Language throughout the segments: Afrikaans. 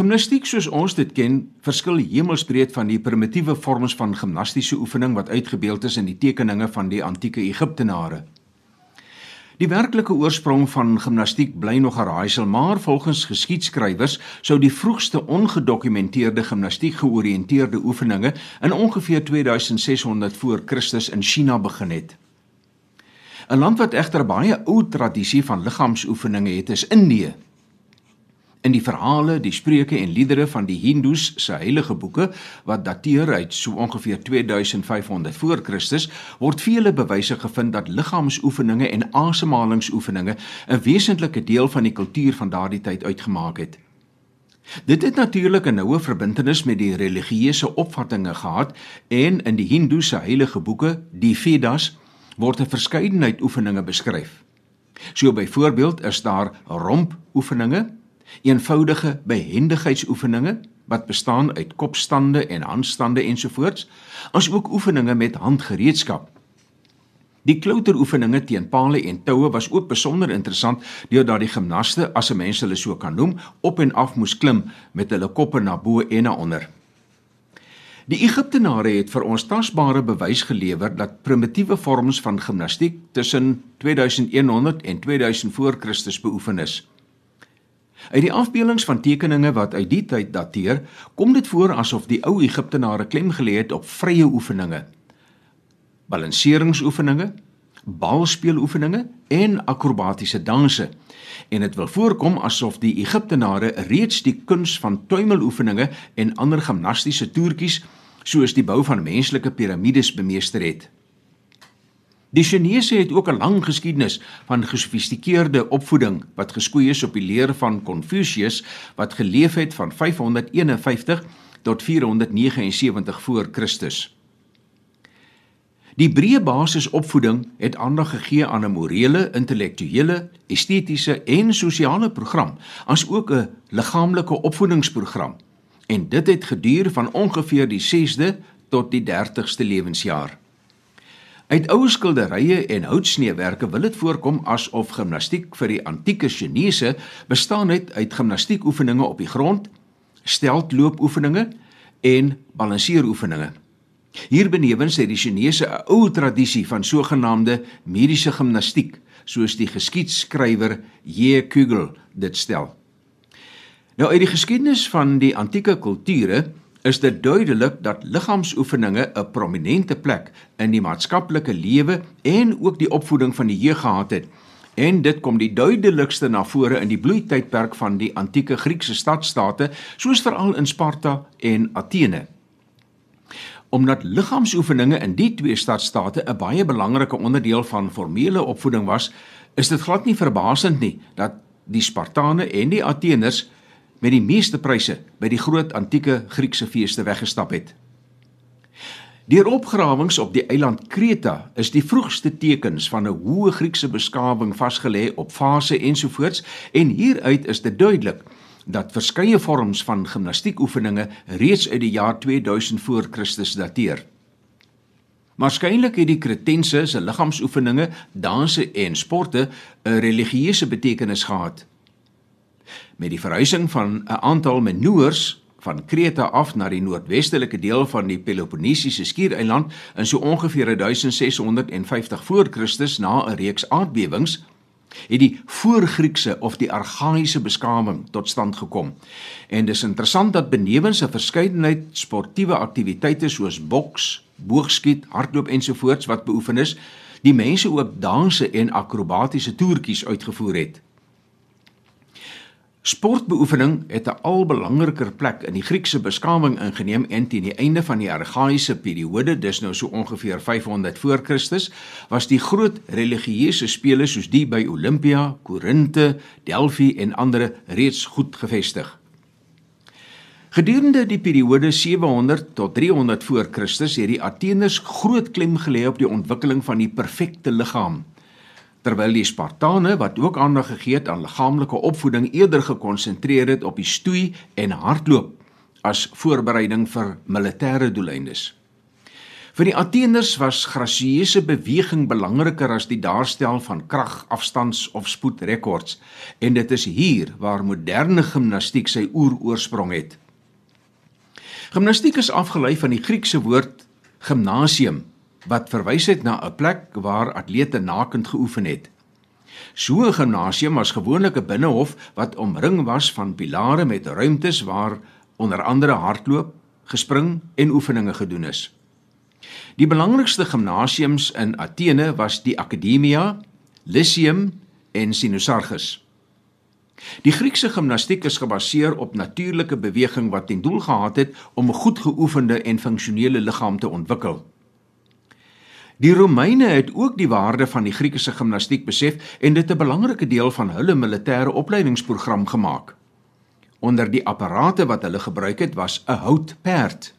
Gimnastiek soos ons dit ken, verskil hemelsbreed van die primitiewe vorms van gimnastiese oefening wat uitgebeeld is in die tekeninge van die antieke Egiptenare. Die werklike oorsprong van gimnastiek bly nog 'n raaisel, maar volgens geskiedskrywers sou die vroegste ongedokumenteerde gimnastiek georiënteerde oefeninge in ongeveer 2600 voor Christus in China begin het. 'n Land wat egter baie ou tradisie van liggaamsoefeninge het, is Indië. In die verhale, die spreuke en liedere van die Hindus se heilige boeke wat dateer uit so ongeveer 2500 voor Christus, word vele bewyse gevind dat liggaamsoefeninge en asemhalingsoefeninge 'n wesentlike deel van die kultuur van daardie tyd uitgemaak het. Dit het natuurlik 'n noue verbintenis met die religieuse opvattinge gehad en in die Hindu se heilige boeke, die Vedas, word 'n verskeidenheid oefeninge beskryf. So byvoorbeeld is daar rompoefeninge eenvoudige behendigheidsoefeninge wat bestaan uit kopstande en handstande ensovoorts, asook oefeninge met handgereedskap. Die klouteroefeninge teen pale en toue was ook besonder interessant deurdat die gimnaste, as 'n mens hulle so kan noem, op en af moes klim met hulle koppe na bo en na onder. Die Egiptenare het vir ons tasbare bewys gelewer dat primitiewe vorms van gimnastiek tussen 2100 en 2000 voor Christus beoefen is. Uit die afbeeldings van tekeninge wat uit die tyd dateer, kom dit voor asof die ou Egiptenare klem gelê het op vrye oefeninge. Balanseringsoefeninge, balspeeloefeninge en akrobatiese danse. En dit wil voorkom asof die Egiptenare reeds die kuns van tuimeloefeninge en ander gimnastiese toertjies soos die bou van menslike piramides bemeester het. Die Chinese het ook 'n lang geskiedenis van gesofistikeerde opvoeding wat geskoei is op die leer van Confucius wat geleef het van 551 tot 479 voor Christus. Die breë basisopvoeding het aandag gegee aan 'n morele, intellektuele, estetiese en sosiale program, asook 'n liggaamlike opvoedingsprogram. En dit het geduur van ongeveer die 6de tot die 30ste lewensjaar. Uit ou skilderye en houtsneewerke wil dit voorkom asof gimnastiek vir die antieke Chinese bestaan het uit gimnastiekoefeninge op die grond, steltloopoefeninge en balanseeroefeninge. Hier benewens het die Chinese 'n ou tradisie van sogenaamde mediese gimnastiek, soos die geskiedskrywer Ye Kugel dit stel. Nou uit die geskiedenis van die antieke kulture is dit duidelik dat liggaamsoefeninge 'n prominente plek in die maatskaplike lewe en ook die opvoeding van die jeug gehad het. En dit kom die duidelikste na vore in die bloeitydperk van die antieke Griekse stadstaate, soos veral in Sparta en Athene. Omdat liggaamsoefeninge in die twee stadstaate 'n baie belangrike onderdeel van formele opvoeding was, is dit glad nie verbasend nie dat die Spartane en die Atheners met die meeste pryse by die groot antieke Griekse feeste weggestap het. Deur opgrawings op die eiland Kreta is die vroegste tekens van 'n hoë Griekse beskawing vasgelê op fase ensovoorts en hieruit is dit duidelik dat verskeie vorms van gimnastiekoefeninge reeds uit die jaar 2000 voor Christus dateer. Waarskynlik het die Kretense se liggaamsoefeninge, danse en sporte 'n religieuse betekenis gehad. Met die verhuising van 'n aantal menoors van Kreta af na die noordwestelike deel van die Peloponnesiese skiereiland in so ongeveer 1650 voor Christus na 'n reeks aardbewings het die voorgriekse of die argaïese beskawing tot stand gekom. En dis interessant dat benewens 'n verskeidenheid sportiewe aktiwiteite soos boks, boogskiet, hardloop ensovoorts wat beoefen is, die mense ook danse en akrobatiese toertjies uitgevoer het. Sportbeoefening het 'n al belangriker plek in die Griekse beskawing ingeneem en teen die einde van die argaïese periode, dis nou so ongeveer 500 voor Christus, was die groot religieuse spele soos die by Olimpia, Korinte, Delphi en ander reeds goed gevestig. Gedurende die periode 700 tot 300 voor Christus het die Atheners groot klem gelê op die ontwikkeling van die perfekte liggaam terwyl die Spartane wat ook aandag gegee het aan liggaamlike opvoeding eerder gekonsentreer het op die stoei en hardloop as voorbereiding vir militêre doeleindes. Vir die Ateners was grasieuse beweging belangriker as die daarstel van krag, afstands of spoedrekords en dit is hier waar moderne gimnastiek sy oeroorsprong het. Gimnastiek is afgelei van die Griekse woord gymnasium wat verwys het na 'n plek waar atlete nakend geoefen het. So 'n gimnasium was gewoonlik 'n binnehof wat omring was van pilare met ruimtes waar onder andere hardloop, gespring en oefeninge gedoen is. Die belangrikste gimnasiums in Athene was die Academia, Lyceum en Synosargus. Die Griekse gimnastiek is gebaseer op natuurlike beweging wat ten doel gehad het om 'n goed geoefende en funksionele liggaam te ontwikkel. Die Romeine het ook die waarde van die Griekse gimnastiek besef en dit 'n belangrike deel van hulle militêre opleidingsprogram gemaak. Onder die apparate wat hulle gebruik het, was 'n houtperd.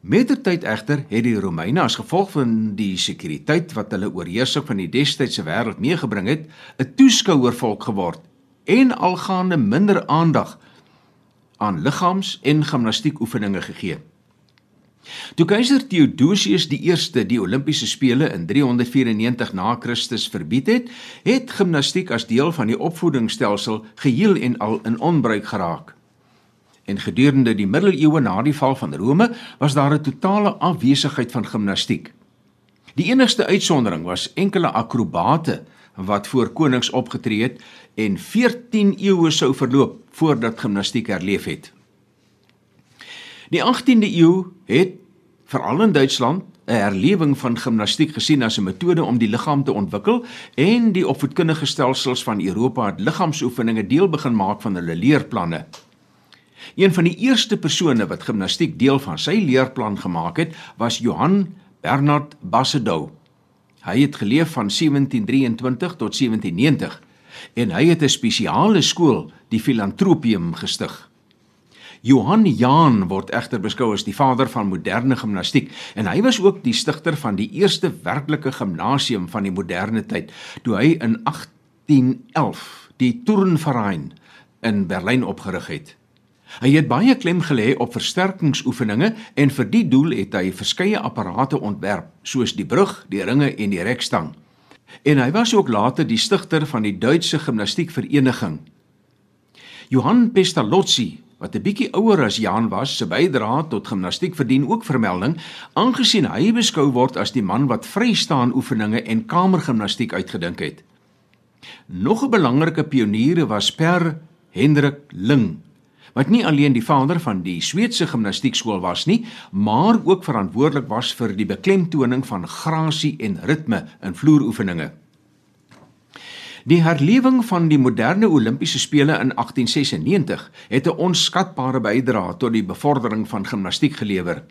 Mettertyd egter het die Romeine as gevolg van die sekuriteit wat hulle oorheersing van die destydse wêreld meegebring het, 'n toeskouervolk geword en algaande minder aandag aan liggaams- en gimnastiekoefeninge gegee. Toe keiser Theodosius die 1ste die Olimpiese spele in 394 na Christus verbied het, het gimnastiek as deel van die opvoedingsstelsel geheel en al in onbruik geraak en gedurende die middeleeue na die val van Rome was daar 'n totale afwesigheid van gimnastiek. Die enigste uitsondering was enkele akrobate wat voor konings opgetree het en 14 eeue sou verloop voordat gimnastiek herleef het. Die 18de eeu het veral in Duitsland 'n herlewing van gimnastiek gesien as 'n metode om die liggaam te ontwikkel en die opvoedkundige stelsels van Europa het liggaamsoefeninge deel begin maak van hulle leerplanne. Een van die eerste persone wat gimnastiek deel van sy leerplan gemaak het, was Johann Bernhard Basedow. Hy het geleef van 1723 tot 1790 en hy het 'n spesiale skool, die Philanthropium, gestig. Johann Jahn word egter beskou as die vader van moderne gimnastiek en hy was ook die stigter van die eerste werklike gimnasium van die moderne tyd toe hy in 1811 die Turnverein in Berlyn opgerig het. Hy het baie klem gelê op versterkingsoefeninge en vir die doel het hy verskeie apparate ontwerp, soos die brug, die ringe en die rekstang. En hy was ook later die stigter van die Duitse gimnastiekvereniging. Johann Pestalozzi, wat 'n bietjie ouer as Jan was, se bydrae tot gimnastiek verdien ook vermelding, aangesien hy beskou word as die man wat vrystaan oefeninge en kamergimnastiek uitgedink het. Nog 'n belangrike pionier was Per Hendrik Ling wat nie alleen die vader van die Sweedse gimnastiekskool was nie, maar ook verantwoordelik was vir die beklemtoning van grasie en ritme in vloeroefeninge. Die herlewing van die moderne Olimpiese spele in 1896 het 'n onskatbare bydrae tot die bevordering van gimnastiek gelewer.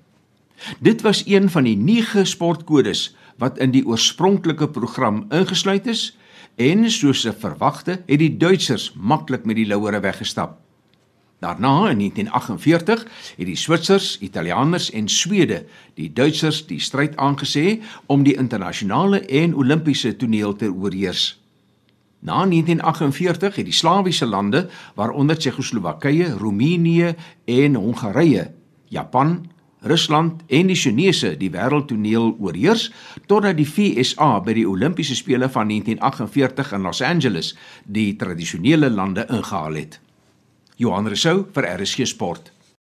Dit was een van die 9 sportkodes wat in die oorspronklike program ingesluit is en soos se verwagte het die Duitsers maklik met die lauwere weggestap. Daarna in 1948 het die Switsers, Italianers en Swede die Duitsers die stryd aangesê om die internasionale en Olimpiese toneel te oorheers. Na 1948 het die Slawiese lande, waaronder Tsjechoslowakye, Roemenië en Hongarye, Japan, Rusland en die Chinese die wêreldtoneel oorheers totdat die VSA by die Olimpiese spele van 1948 in Los Angeles die tradisionele lande ingehaal het. Johan Rousseau vir RSG Sport.